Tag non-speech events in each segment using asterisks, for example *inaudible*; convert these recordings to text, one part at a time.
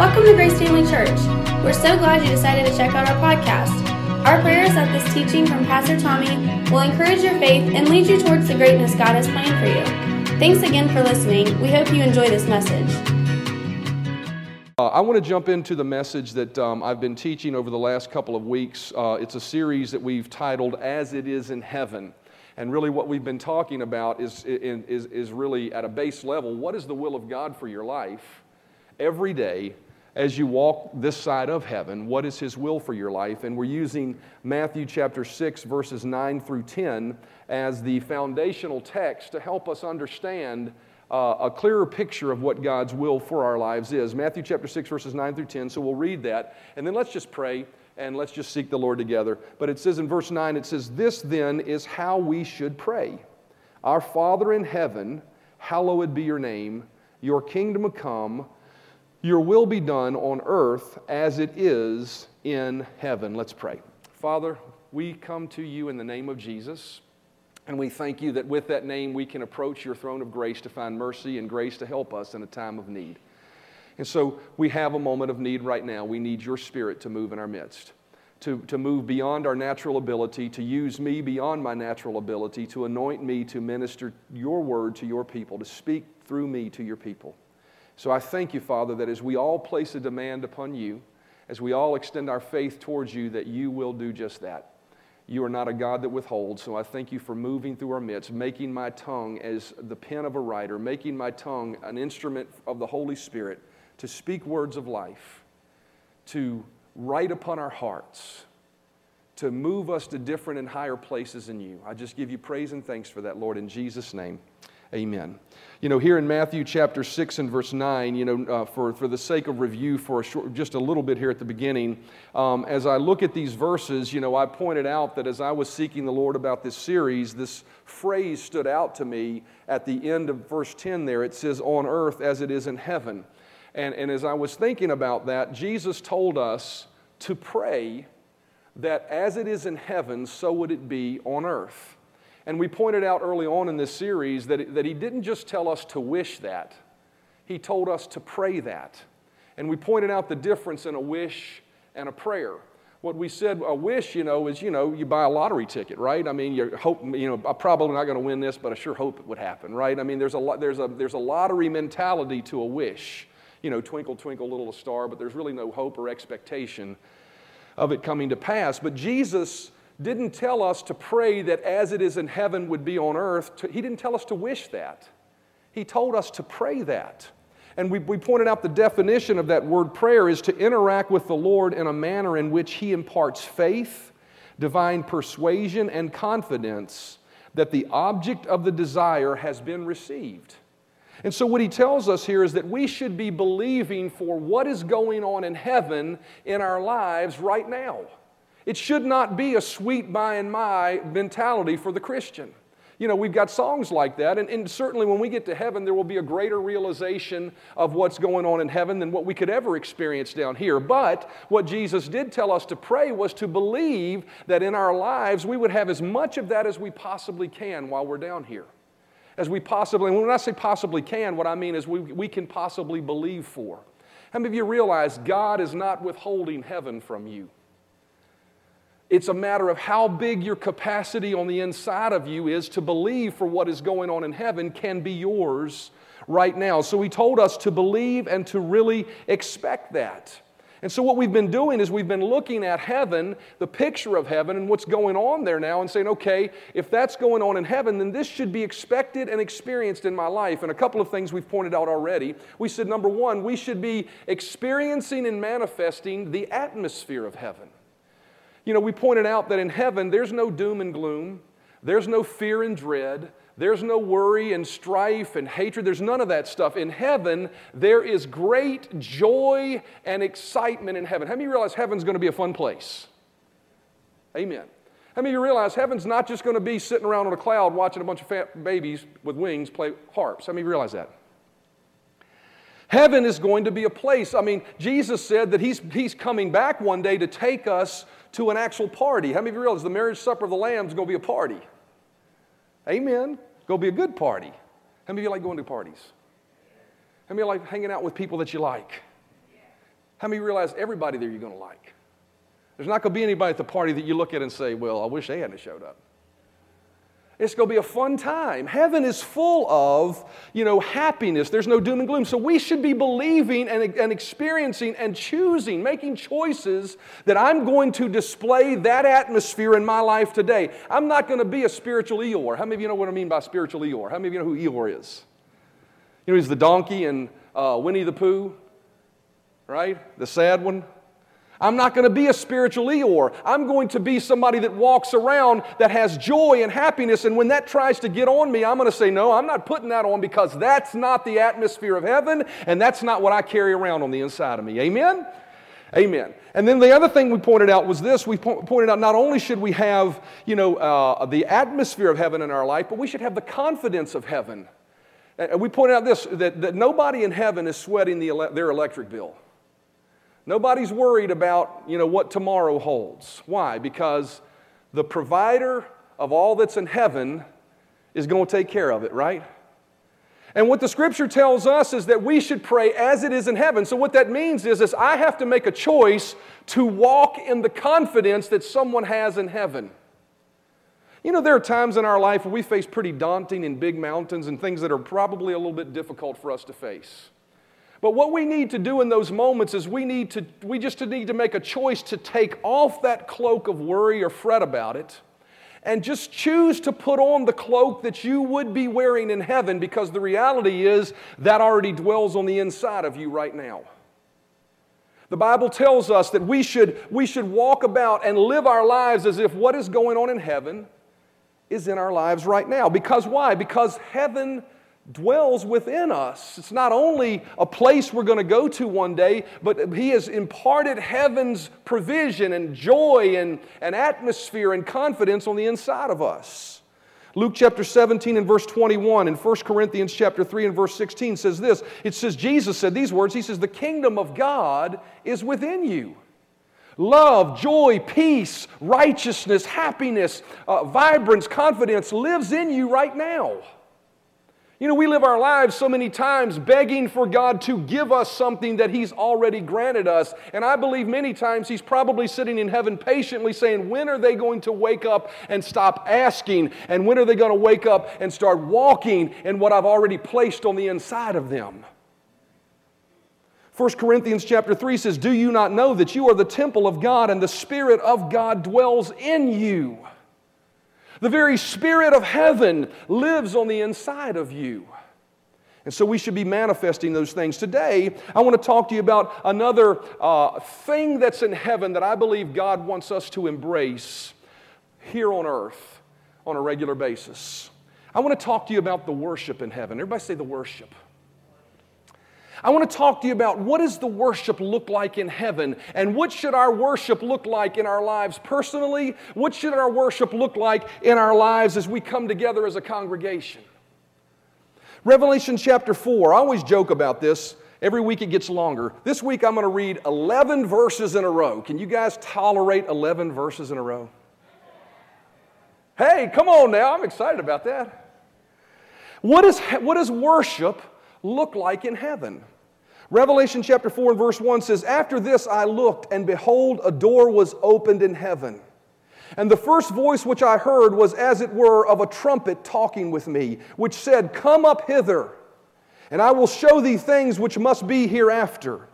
Welcome to Grace Family Church. We're so glad you decided to check out our podcast. Our prayer is that this teaching from Pastor Tommy will encourage your faith and lead you towards the greatness God has planned for you. Thanks again for listening. We hope you enjoy this message. Uh, I want to jump into the message that um, I've been teaching over the last couple of weeks. Uh, it's a series that we've titled As It Is in Heaven. And really, what we've been talking about is, is, is really at a base level what is the will of God for your life every day as you walk this side of heaven? What is His will for your life? And we're using Matthew chapter 6, verses 9 through 10 as the foundational text to help us understand. Uh, a clearer picture of what God's will for our lives is. Matthew chapter 6, verses 9 through 10. So we'll read that. And then let's just pray and let's just seek the Lord together. But it says in verse 9, it says, This then is how we should pray Our Father in heaven, hallowed be your name, your kingdom come, your will be done on earth as it is in heaven. Let's pray. Father, we come to you in the name of Jesus. And we thank you that with that name we can approach your throne of grace to find mercy and grace to help us in a time of need. And so we have a moment of need right now. We need your spirit to move in our midst, to, to move beyond our natural ability, to use me beyond my natural ability, to anoint me to minister your word to your people, to speak through me to your people. So I thank you, Father, that as we all place a demand upon you, as we all extend our faith towards you, that you will do just that. You are not a God that withholds, so I thank you for moving through our midst, making my tongue as the pen of a writer, making my tongue an instrument of the Holy Spirit to speak words of life, to write upon our hearts, to move us to different and higher places in you. I just give you praise and thanks for that, Lord, in Jesus' name. Amen. You know, here in Matthew chapter 6 and verse 9, you know, uh, for, for the sake of review for a short, just a little bit here at the beginning, um, as I look at these verses, you know, I pointed out that as I was seeking the Lord about this series, this phrase stood out to me at the end of verse 10 there. It says, On earth as it is in heaven. And, and as I was thinking about that, Jesus told us to pray that as it is in heaven, so would it be on earth. And we pointed out early on in this series that, that he didn't just tell us to wish that, he told us to pray that. And we pointed out the difference in a wish and a prayer. What we said, a wish, you know, is, you know, you buy a lottery ticket, right? I mean, you hope, you know, I'm probably not going to win this, but I sure hope it would happen, right? I mean, there's a, there's a, there's a lottery mentality to a wish you know, twinkle, twinkle, little star, but there's really no hope or expectation of it coming to pass. But Jesus didn't tell us to pray that as it is in heaven would be on earth. He didn't tell us to wish that. He told us to pray that. And we, we pointed out the definition of that word prayer is to interact with the Lord in a manner in which He imparts faith, divine persuasion, and confidence that the object of the desire has been received. And so, what he tells us here is that we should be believing for what is going on in heaven in our lives right now. It should not be a sweet by and by mentality for the Christian. You know, we've got songs like that, and, and, certainly when we get to heaven, there will be a greater realization of what's going on in heaven than what we could ever experience down here. But what Jesus did tell us to pray was to believe that in our lives we would have as much of that as we possibly can while we're down here as we possibly, and when I say possibly can, what I mean is we, we can possibly believe for. How many of you realize God is not withholding heaven from you? It's a matter of how big your capacity on the inside of you is to believe for what is going on in heaven can be yours right now. So he told us to believe and to really expect that. And so, what we've been doing is we've been looking at heaven, the picture of heaven, and what's going on there now, and saying, okay, if that's going on in heaven, then this should be expected and experienced in my life. And a couple of things we've pointed out already. We said, number one, we should be experiencing and manifesting the atmosphere of heaven. You know, we pointed out that in heaven, there's no doom and gloom, there's no fear and dread. There's no worry and strife and hatred. There's none of that stuff. In heaven, there is great joy and excitement in heaven. How many of you realize heaven's going to be a fun place? Amen. How many of you realize heaven's not just going to be sitting around on a cloud watching a bunch of babies with wings play harps? How many of you realize that? Heaven is going to be a place. I mean, Jesus said that he's, he's coming back one day to take us to an actual party. How many of you realize the marriage supper of the Lamb is going to be a party? Amen. Go be a good party. How many of you like going to parties? How many of you like hanging out with people that you like? How many realize everybody there you're going to like? There's not going to be anybody at the party that you look at and say, well, I wish they hadn't showed up. It's going to be a fun time. Heaven is full of, you know, happiness. There's no doom and gloom. So we should be believing and, and experiencing and choosing, making choices that I'm going to display that atmosphere in my life today. I'm not going to be a spiritual Eeyore. How many of you know what I mean by spiritual Eeyore? How many of you know who Eeyore is? You know, he's the donkey in uh, Winnie the Pooh, right? The sad one. I'm not going to be a spiritual Eeyore. I'm going to be somebody that walks around that has joy and happiness. And when that tries to get on me, I'm going to say, No, I'm not putting that on because that's not the atmosphere of heaven and that's not what I carry around on the inside of me. Amen? Amen. And then the other thing we pointed out was this we po- pointed out not only should we have, you know, uh, the atmosphere of heaven in our life, but we should have the confidence of heaven. And we pointed out this that, that nobody in heaven is sweating the ele- their electric bill. Nobody's worried about, you know, what tomorrow holds. Why? Because the provider of all that's in heaven is going to take care of it, right? And what the scripture tells us is that we should pray as it is in heaven. So what that means is, is I have to make a choice to walk in the confidence that someone has in heaven. You know, there are times in our life where we face pretty daunting and big mountains and things that are probably a little bit difficult for us to face. But what we need to do in those moments is we need to we just need to make a choice to take off that cloak of worry or fret about it and just choose to put on the cloak that you would be wearing in heaven because the reality is that already dwells on the inside of you right now. The Bible tells us that we should, we should walk about and live our lives as if what is going on in heaven is in our lives right now. Because why? Because heaven dwells within us. It's not only a place we're going to go to one day, but He has imparted heaven's provision and joy and, and atmosphere and confidence on the inside of us. Luke chapter 17 and verse 21 and 1 Corinthians chapter 3 and verse 16 says this. It says, Jesus said these words. He says, The kingdom of God is within you. Love, joy, peace, righteousness, happiness, uh, vibrance, confidence lives in you right now. You know, we live our lives so many times begging for God to give us something that He's already granted us. And I believe many times He's probably sitting in heaven patiently saying, When are they going to wake up and stop asking? And when are they going to wake up and start walking in what I've already placed on the inside of them? 1 Corinthians chapter 3 says, Do you not know that you are the temple of God and the Spirit of God dwells in you? The very Spirit of heaven lives on the inside of you. And so we should be manifesting those things. Today, I want to talk to you about another uh, thing that's in heaven that I believe God wants us to embrace here on earth on a regular basis. I want to talk to you about the worship in heaven. Everybody say the worship. I want to talk to you about what does the worship look like in heaven and what should our worship look like in our lives personally? What should our worship look like in our lives as we come together as a congregation? Revelation chapter 4, I always joke about this. Every week it gets longer. This week I'm going to read 11 verses in a row. Can you guys tolerate 11 verses in a row? Hey, come on now. I'm excited about that. What, is, what does worship look like in heaven? Revelation chapter 4 and verse 1 says, After this I looked, and behold, a door was opened in heaven. And the first voice which I heard was as it were of a trumpet talking with me, which said, Come up hither, and I will show thee things which must be hereafter.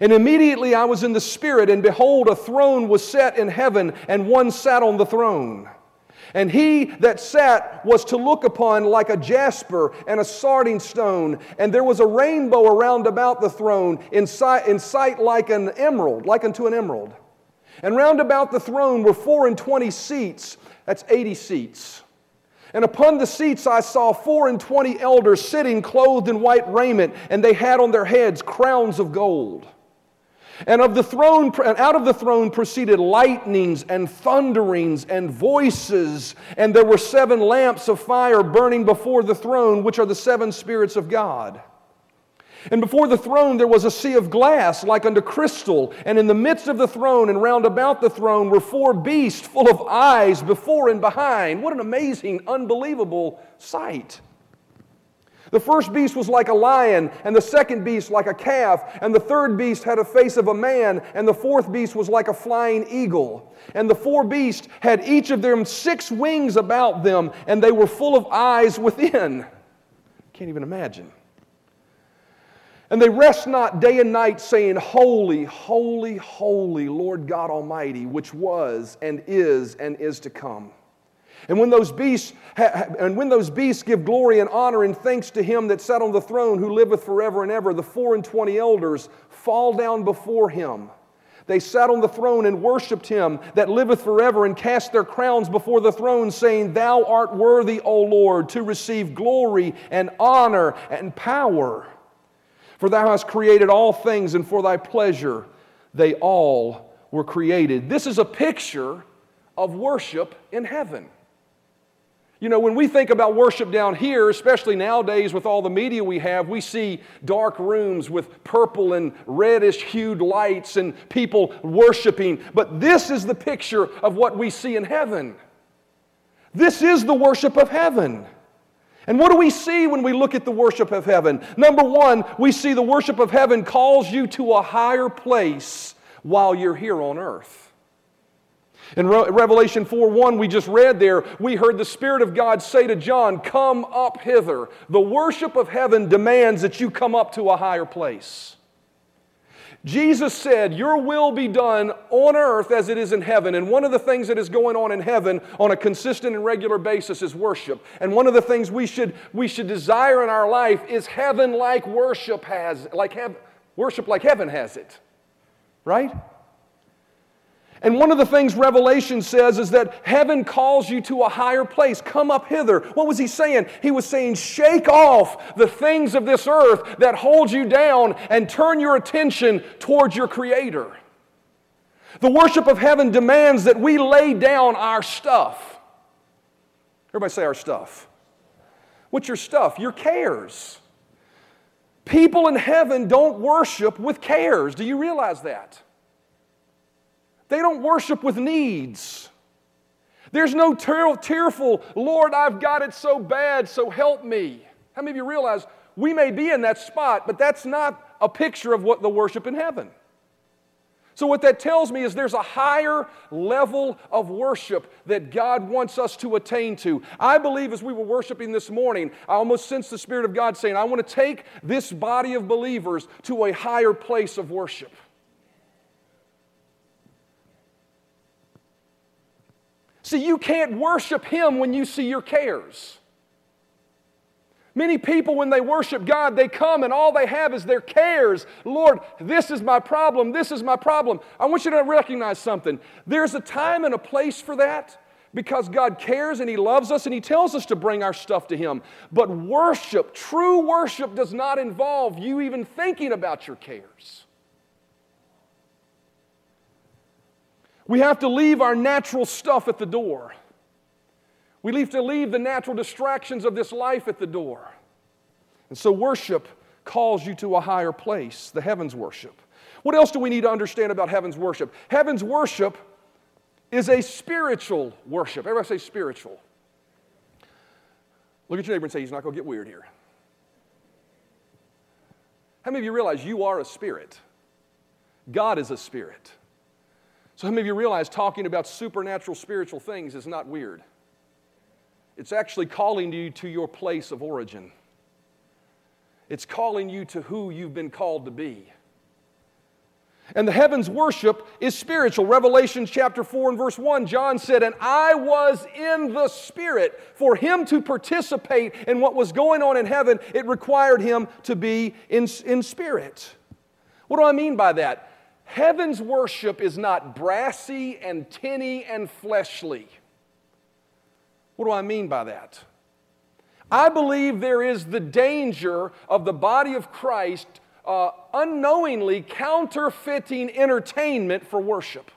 And immediately I was in the Spirit, and behold, a throne was set in heaven, and one sat on the throne. And he that sat was to look upon like a jasper and a sardine stone. And there was a rainbow around about the throne, in sight, in sight like an emerald, like unto an emerald. And round about the throne were four and twenty seats. That's 80 seats. And upon the seats I saw four and twenty elders sitting clothed in white raiment, and they had on their heads crowns of gold. And of the throne, and out of the throne proceeded lightnings and thunderings and voices, and there were seven lamps of fire burning before the throne, which are the seven spirits of God. And before the throne there was a sea of glass like unto crystal, and in the midst of the throne and round about the throne were four beasts full of eyes before and behind. What an amazing, unbelievable sight! The first beast was like a lion, and the second beast like a calf, and the third beast had a face of a man, and the fourth beast was like a flying eagle. And the four beasts had each of them six wings about them, and they were full of eyes within. Can't even imagine. And they rest not day and night, saying, Holy, holy, holy, Lord God Almighty, which was and is and is to come. And when those beasts and when those beasts give glory and honor and thanks to him that sat on the throne who liveth forever and ever, the four and twenty elders fall down before him. They sat on the throne and worshiped him that liveth forever and cast their crowns before the throne, saying, Thou art worthy, O Lord, to receive glory and honor and power. For thou hast created all things, and for thy pleasure they all were created. This is a picture of worship in heaven. You know, when we think about worship down here, especially nowadays with all the media we have, we see dark rooms with purple and reddish hued lights and people worshiping. But this is the picture of what we see in heaven. This is the worship of heaven. And what do we see when we look at the worship of heaven? Number one, we see the worship of heaven calls you to a higher place while you're here on earth. In Re- Revelation 4 1, we just read there, we heard the Spirit of God say to John, Come up hither. The worship of heaven demands that you come up to a higher place. Jesus said, Your will be done on earth as it is in heaven. And one of the things that is going on in heaven on a consistent and regular basis is worship. And one of the things we should, we should desire in our life is heaven like worship has, like hev- worship like heaven has it. Right? And one of the things Revelation says is that heaven calls you to a higher place. Come up hither. What was he saying? He was saying, shake off the things of this earth that hold you down and turn your attention towards your Creator. The worship of heaven demands that we lay down our stuff. Everybody say our stuff. What's your stuff? Your cares. People in heaven don't worship with cares. Do you realize that? They don't worship with needs. There's no tearful, Lord, I've got it so bad, so help me. How many of you realize we may be in that spot, but that's not a picture of what the worship in heaven? So, what that tells me is there's a higher level of worship that God wants us to attain to. I believe as we were worshiping this morning, I almost sensed the Spirit of God saying, I want to take this body of believers to a higher place of worship. See, you can't worship Him when you see your cares. Many people, when they worship God, they come and all they have is their cares. Lord, this is my problem. This is my problem. I want you to recognize something. There's a time and a place for that because God cares and He loves us and He tells us to bring our stuff to Him. But worship, true worship, does not involve you even thinking about your cares. We have to leave our natural stuff at the door. We have to leave the natural distractions of this life at the door. And so, worship calls you to a higher place, the heavens worship. What else do we need to understand about heaven's worship? Heaven's worship is a spiritual worship. Everybody say spiritual. Look at your neighbor and say, he's not going to get weird here. How many of you realize you are a spirit? God is a spirit. So, how many of you realize talking about supernatural spiritual things is not weird? It's actually calling you to your place of origin. It's calling you to who you've been called to be. And the heavens worship is spiritual. Revelation chapter 4 and verse 1, John said, And I was in the Spirit. For him to participate in what was going on in heaven, it required him to be in, in spirit. What do I mean by that? Heaven's worship is not brassy and tinny and fleshly. What do I mean by that? I believe there is the danger of the body of Christ uh, unknowingly counterfeiting entertainment for worship.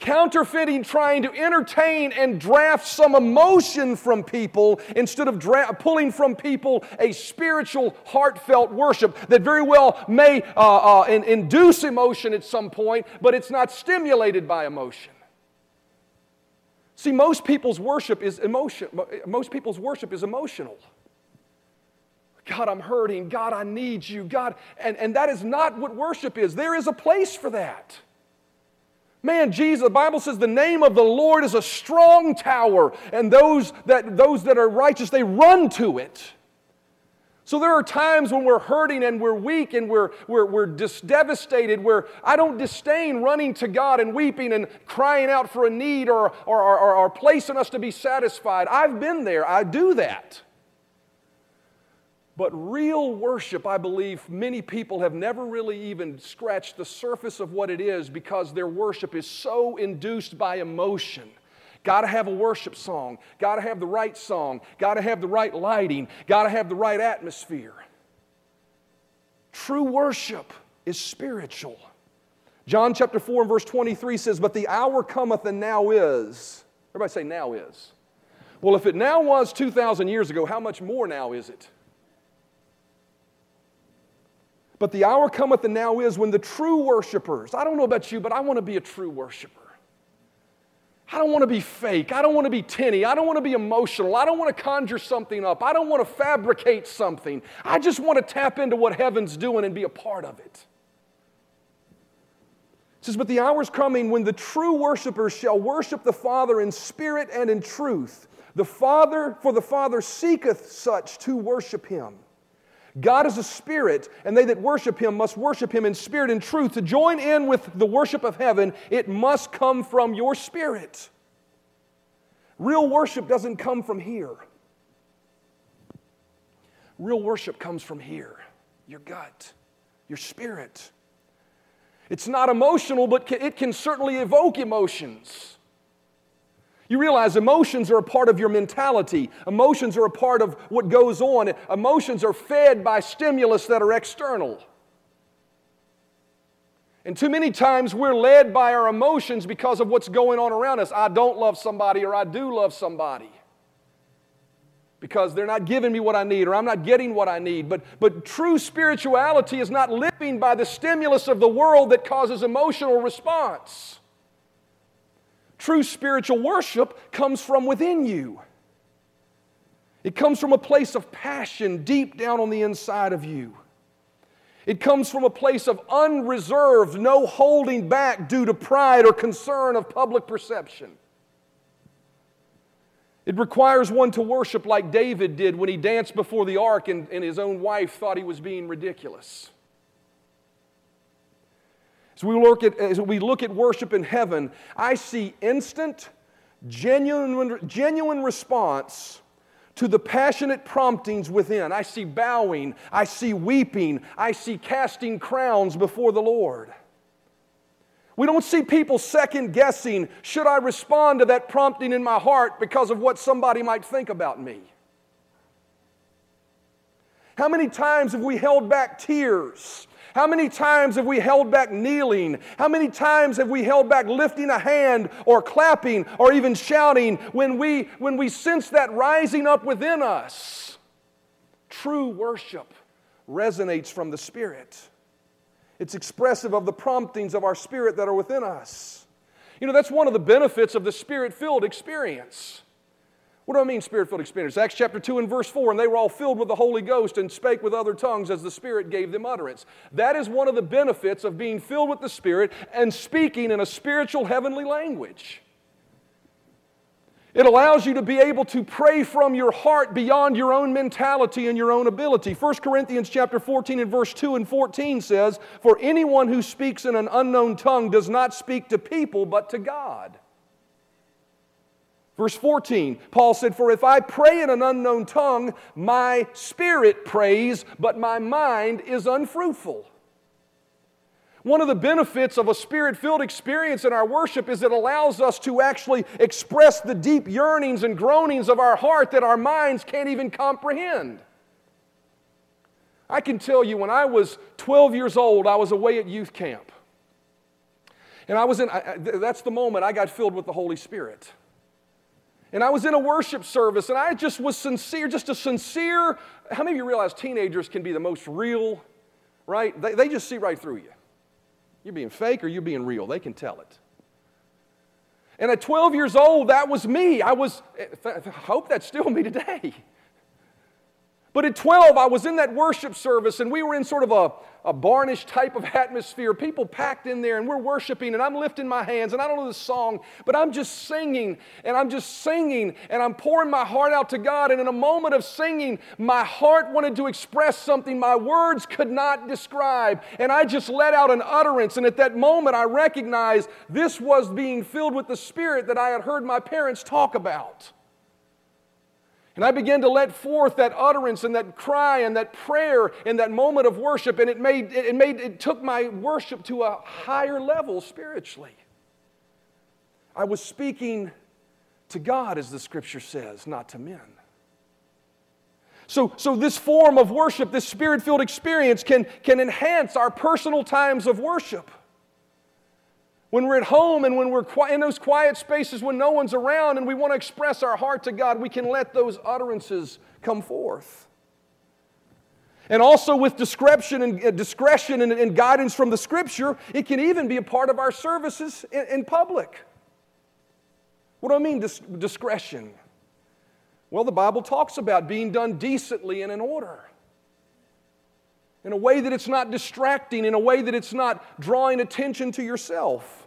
Counterfeiting, trying to entertain and draft some emotion from people instead of dra- pulling from people a spiritual, heartfelt worship that very well may uh, uh, in- induce emotion at some point, but it's not stimulated by emotion. See, most people's worship is emotion. Most people's worship is emotional. God, I'm hurting. God, I need you. God, and, and that is not what worship is. There is a place for that. Man, Jesus, the Bible says the name of the Lord is a strong tower, and those that, those that are righteous, they run to it. So there are times when we're hurting and we're weak and we're, we're, we're devastated where I don't disdain running to God and weeping and crying out for a need or, or, or, or placing us to be satisfied. I've been there, I do that. But real worship, I believe, many people have never really even scratched the surface of what it is because their worship is so induced by emotion. Got to have a worship song, got to have the right song, got to have the right lighting, got to have the right atmosphere. True worship is spiritual. John chapter 4 and verse 23 says, But the hour cometh and now is. Everybody say, now is. Well, if it now was 2,000 years ago, how much more now is it? But the hour cometh and now is when the true worshipers, I don't know about you, but I want to be a true worshiper. I don't want to be fake. I don't want to be tinny. I don't want to be emotional. I don't want to conjure something up. I don't want to fabricate something. I just want to tap into what heaven's doing and be a part of it. It says, But the hour is coming when the true worshipers shall worship the Father in spirit and in truth. The Father, for the Father seeketh such to worship him. God is a spirit, and they that worship him must worship him in spirit and truth. To join in with the worship of heaven, it must come from your spirit. Real worship doesn't come from here. Real worship comes from here your gut, your spirit. It's not emotional, but it can certainly evoke emotions. You realize emotions are a part of your mentality. Emotions are a part of what goes on. Emotions are fed by stimulus that are external. And too many times we're led by our emotions because of what's going on around us. I don't love somebody or I do love somebody because they're not giving me what I need or I'm not getting what I need. But, but true spirituality is not living by the stimulus of the world that causes emotional response. True spiritual worship comes from within you. It comes from a place of passion deep down on the inside of you. It comes from a place of unreserved, no holding back due to pride or concern of public perception. It requires one to worship like David did when he danced before the ark and, and his own wife thought he was being ridiculous. As we look at, as we look at worship in heaven, I see instant, genuine, genuine response to the passionate promptings within. I see bowing, I see weeping, I see casting crowns before the Lord. We don't see people second guessing should I respond to that prompting in my heart because of what somebody might think about me? How many times have we held back tears how many times have we held back kneeling? How many times have we held back lifting a hand or clapping or even shouting when we, when we sense that rising up within us? True worship resonates from the Spirit. It's expressive of the promptings of our spirit that are within us. You know, that's one of the benefits of the spirit filled experience. What do I mean, spirit filled experience? Acts chapter 2 and verse 4, and they were all filled with the Holy Ghost and spake with other tongues as the Spirit gave them utterance. That is one of the benefits of being filled with the Spirit and speaking in a spiritual heavenly language. It allows you to be able to pray from your heart beyond your own mentality and your own ability. 1 Corinthians chapter 14 and verse 2 and 14 says, For anyone who speaks in an unknown tongue does not speak to people but to God. Verse 14, Paul said, For if I pray in an unknown tongue, my spirit prays, but my mind is unfruitful. One of the benefits of a spirit filled experience in our worship is it allows us to actually express the deep yearnings and groanings of our heart that our minds can't even comprehend. I can tell you, when I was 12 years old, I was away at youth camp. And I was in, I, that's the moment I got filled with the Holy Spirit. And I was in a worship service and I just was sincere, just a sincere. How many of you realize teenagers can be the most real, right? They, they just see right through you. You're being fake or you're being real. They can tell it. And at 12 years old, that was me. I was, eh, I hope that's still me today. *laughs* But at 12, I was in that worship service and we were in sort of a, a barnish type of atmosphere. People packed in there and we're worshiping and I'm lifting my hands and I don't know the song, but I'm just singing and I'm just singing and I'm pouring my heart out to God. And in a moment of singing, my heart wanted to express something my words could not describe. And I just let out an utterance. And at that moment, I recognized this was being filled with the Spirit that I had heard my parents talk about. And I began to let forth that utterance and that cry and that prayer in that moment of worship, and it made it made it took my worship to a higher level spiritually. I was speaking to God, as the scripture says, not to men. So, so this form of worship, this spirit filled experience, can, can enhance our personal times of worship. When we're at home and when we're in those quiet spaces when no one's around and we want to express our heart to God, we can let those utterances come forth. And also with discretion and, uh, discretion and, and, guidance from the Scripture, it can even be a part of our services in, in public. What do I mean, dis- discretion? Well, the Bible talks about being done decently and in order in a way that it's not distracting, in a way that it's not drawing attention to yourself.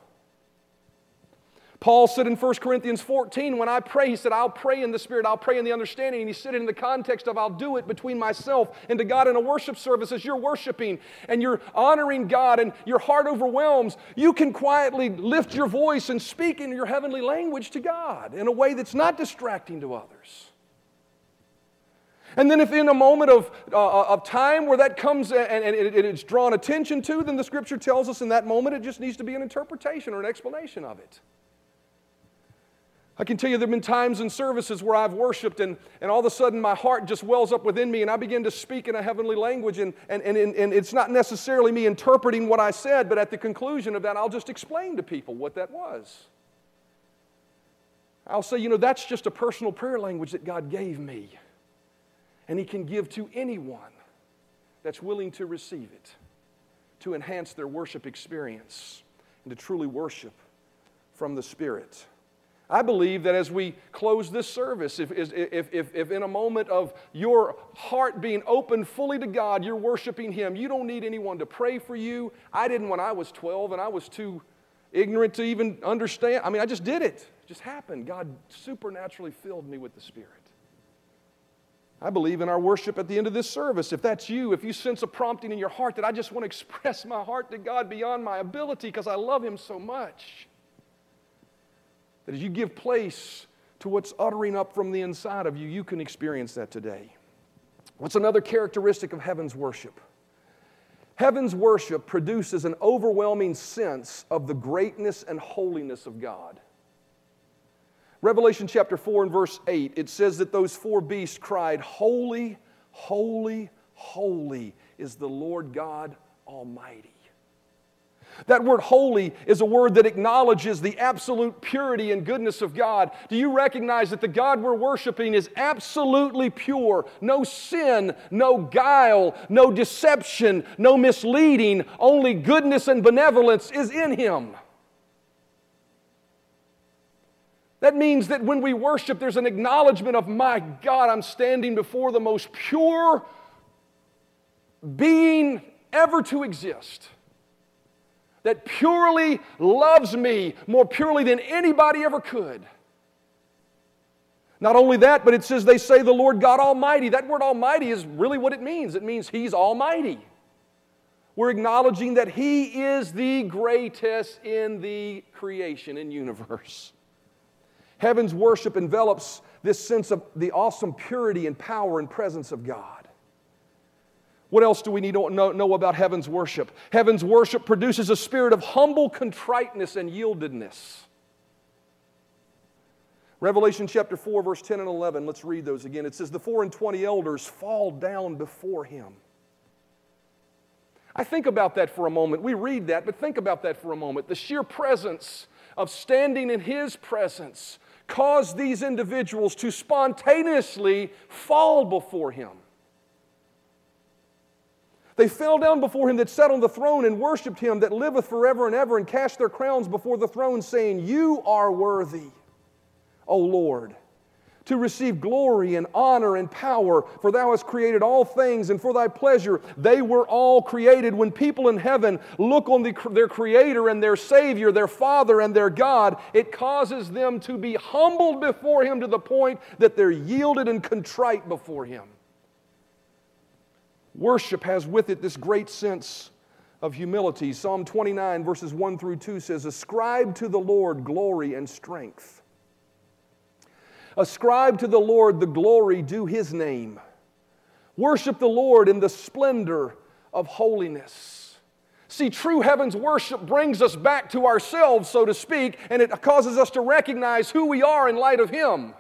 Paul said in 1 Corinthians 14, when I pray, he said, I'll pray in the Spirit, I'll pray in the understanding. And he said it in the context of I'll do it between myself and to God in a worship service as you're worshiping and you're honoring God and your heart overwhelms. You can quietly lift your voice and speak in your heavenly language to God in a way that's not distracting to others. And then, if in a moment of, uh, uh, of time where that comes and, and it, it's drawn attention to, then the scripture tells us in that moment it just needs to be an interpretation or an explanation of it. I can tell you there have been times in services where I've worshiped and, and all of a sudden my heart just wells up within me and I begin to speak in a heavenly language. And, and, and, and it's not necessarily me interpreting what I said, but at the conclusion of that, I'll just explain to people what that was. I'll say, you know, that's just a personal prayer language that God gave me and He can give to anyone that's willing to receive it to enhance their worship experience and to truly worship from the Spirit. I believe that as we close this service, if, if, if, if, in a moment of your heart being open fully to God, you're worshiping Him, you don't need anyone to pray for you. I didn't when I was 12 and I was too ignorant to even understand. I mean, I just did it. It just happened. God supernaturally filled me with the Spirit. I believe in our worship at the end of this service. If that's you, if you sense a prompting in your heart that I just want to *laughs* express my heart to God beyond my ability because I love Him so much, that as you give place to what's uttering up from the inside of you, you can experience that today. What's another characteristic of heaven's worship? Heaven's worship produces an overwhelming sense of the greatness and holiness of God. Revelation chapter 4 and verse 8, it says that those four beasts cried, Holy, holy, holy is the Lord God Almighty. That word holy is a word that acknowledges the absolute purity and goodness of God. Do you recognize that the God we're worshiping is absolutely pure? No sin, no guile, no deception, no misleading, only goodness and benevolence is in Him. That means that when we worship, there's an acknowledgement of, my God, I'm standing before the most pure being ever to exist. That purely loves me more purely than anybody ever could. Not only that, but it says they say the Lord God Almighty. That word Almighty is really what it means. It means He's Almighty. We're acknowledging that He is the greatest in the creation and universe. Heaven's worship envelops this sense of the awesome purity and power and presence of God. What else do we need to know, know, about heaven's worship? Heaven's worship produces a spirit of humble contriteness and yieldedness. Revelation chapter 4, verse 10 and 11, let's read those again. It says, The four and twenty elders fall down before him. I think about that for a moment. We read that, but think about that for a moment. The sheer presence of standing in his presence caused these individuals to spontaneously fall before him. They fell down before him that sat on the throne and worshiped him that liveth forever and ever and cast their crowns before the throne, saying, You are worthy, O Lord, to receive glory and honor and power, for thou hast created all things, and for thy pleasure they were all created. When people in heaven look on the, their Creator and their Savior, their Father and their God, it causes them to be humbled before Him to the point that they're yielded and contrite before Him. Worship has with it this great sense of humility. Psalm 29, verses 1 through 2 says, Ascribe to the Lord glory and strength. Ascribe to the Lord the glory due his name. Worship the Lord in the splendor of holiness. See, true heaven's worship brings us back to ourselves, so to speak, and it causes us to recognize who we are in light of Him.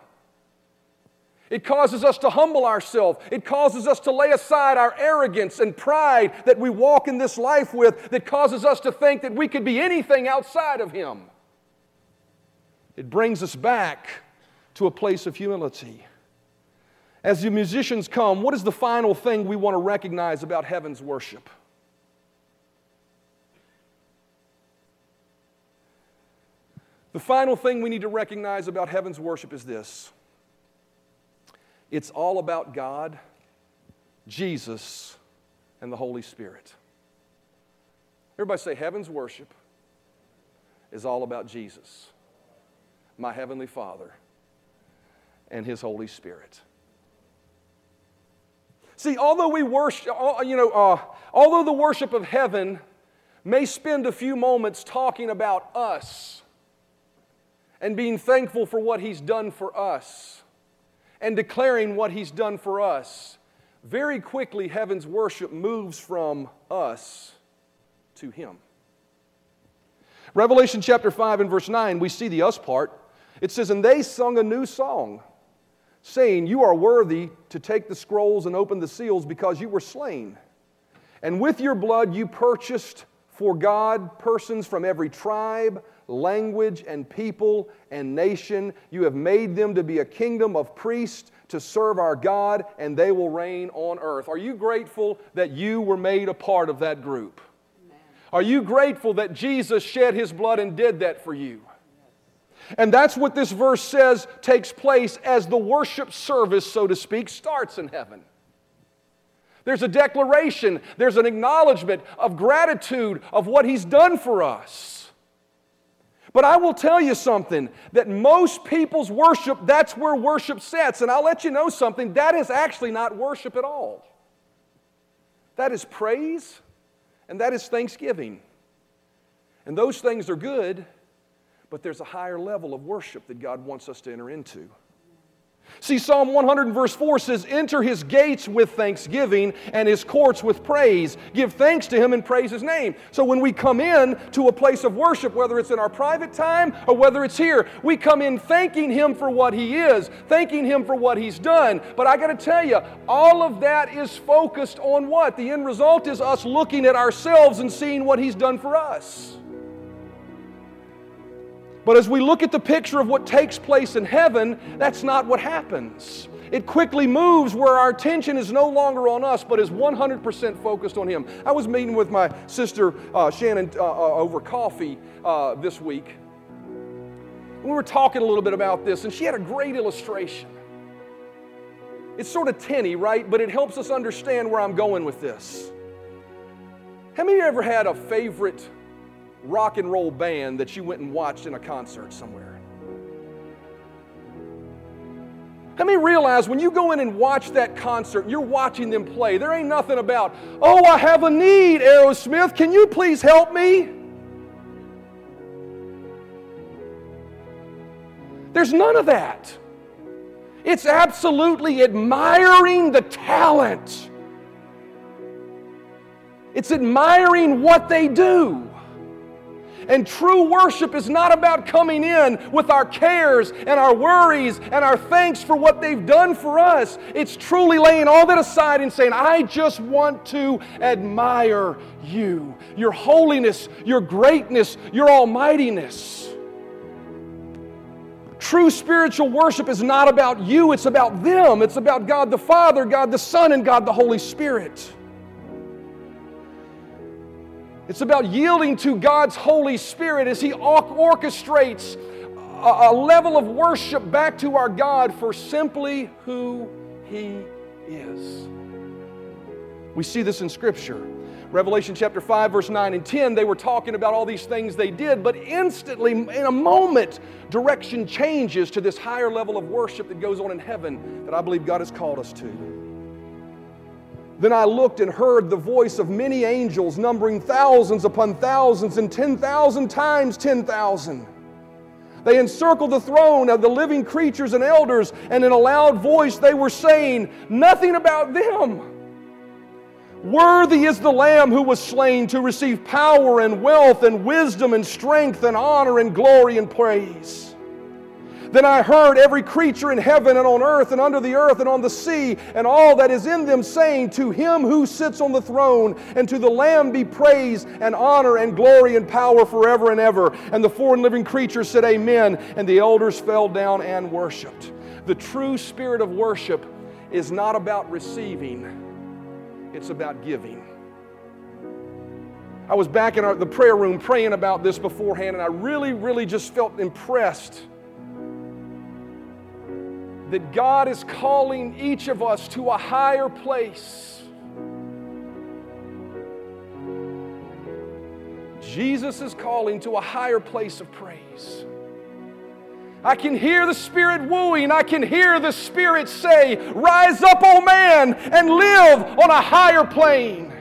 It causes us to humble ourselves. It causes us to lay aside our arrogance and pride that we walk in this life with, that causes us to think that we could be anything outside of Him. It brings us back to a place of humility. As the musicians come, what is the final thing we want to recognize about heaven's worship? The final thing we need to recognize about heaven's worship is this it's all about God, Jesus, and the Holy Spirit. Everybody say, Heaven's worship is all about Jesus, my Heavenly Father, and His Holy Spirit. See, although we worship, you know, uh, although the worship of heaven may spend a few moments talking about us and being thankful for what He's done for us, and declaring what He's done for us, very quickly heaven's worship moves from us to Him. Revelation chapter 5 and verse 9, we see the us part. It says, And they sung a new song, saying, You are worthy to take the scrolls and open the seals because you were slain. And with your blood you purchased for God persons from every tribe, language, and people and nation. You have made them to be a kingdom of priests to serve our God, and they will reign on earth. Are you grateful that you were made a part of that group? Amen. Are you grateful that Jesus shed his blood and did that for you? And that's what this verse says takes place as the worship service, so to speak, starts in heaven. There's a declaration, there's an acknowledgement of gratitude of what He's done for us. But I will tell you something that most people's worship, that's where worship sets. And I'll let you know something that is actually not worship at all. That is praise and that is thanksgiving. And those things are good, but there's a higher level of worship that God wants us to enter into. See, Psalm 100 and verse 4 says, Enter his gates with thanksgiving and his courts with praise. Give thanks to him and praise his name. So when we come in to a place of worship, whether it's in our private time or whether it's here, we come in thanking him for what he is, thanking him for what he's done. But I got to tell you, all of that is focused on what? The end result is us looking at ourselves and seeing what he's done for us. But as we look at the picture of what takes place in heaven, that's not what happens. It quickly moves where our attention is no longer on us, but is 100% focused on Him. I was meeting with my sister uh, Shannon uh, uh, over coffee uh, this week. We were talking a little bit about this, and she had a great illustration. It's sort of tinny, right? But it helps us understand where I'm going with this. Of you ever had a favorite rock and roll band that you went and watched in a concert somewhere? How many realize when you go in and watch that concert, you're watching them play, there ain't nothing about, oh, I have a need, Aerosmith, can you please help me? There's none of that. It's absolutely admiring the talent. It's admiring what they do. And true worship is not about coming in with our cares and our worries and our thanks for what they've done for us. It's truly laying all that aside and saying, I just want to admire you, your holiness, your greatness, your almightiness. True spiritual worship is not about you, it's about them. It's about God the Father, God the Son, and God the Holy Spirit. It's about yielding to God's Holy Spirit as He orchestrates a, a level of worship back to our God for simply who He is. We see this in Scripture. Revelation chapter 5, verse 9 and 10, they were talking about all these things they did, but instantly, in a moment, direction changes to this higher level of worship that goes on in heaven that I believe God has called us to. Then I looked and heard the voice of many angels, numbering thousands upon thousands and 10,000 times 10,000. They encircled the throne of the living creatures and elders, and in a loud voice they were saying, Nothing about them. Worthy is the Lamb who was slain to receive power and wealth and wisdom and strength and honor and glory and praise. Then I heard every creature in heaven and on earth and under the earth and on the sea and all that is in them saying, To him who sits on the throne and to the Lamb be praise and honor and glory and power forever and ever. And the four living creatures said, Amen. And the elders fell down and worshiped. The true spirit of worship is not about receiving, it's about giving. I was back in our, the prayer room praying about this beforehand, and I really, really just felt impressed that God is calling each of us to a higher place. Jesus is calling to a higher place of praise. I can hear the Spirit wooing. I can hear the Spirit say, Rise up, O man, and live on a higher plane.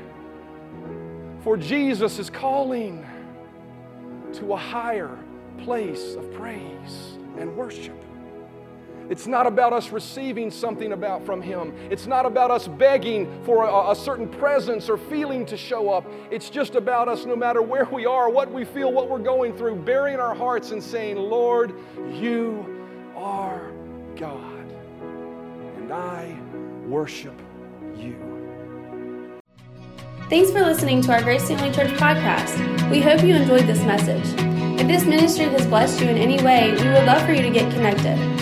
For Jesus is calling to a higher place of praise and worship. It's not about us receiving something about from Him. It's not about us begging for a, a, certain presence or feeling to show up. It's just about us, no matter where we are, what we feel, what we're going through, burying our hearts and saying, Lord, you are God, and I worship you. Thanks for listening to our Grace Family Church podcast. We hope you enjoyed this message. If this ministry has blessed you in any way, we would love for you to get connected.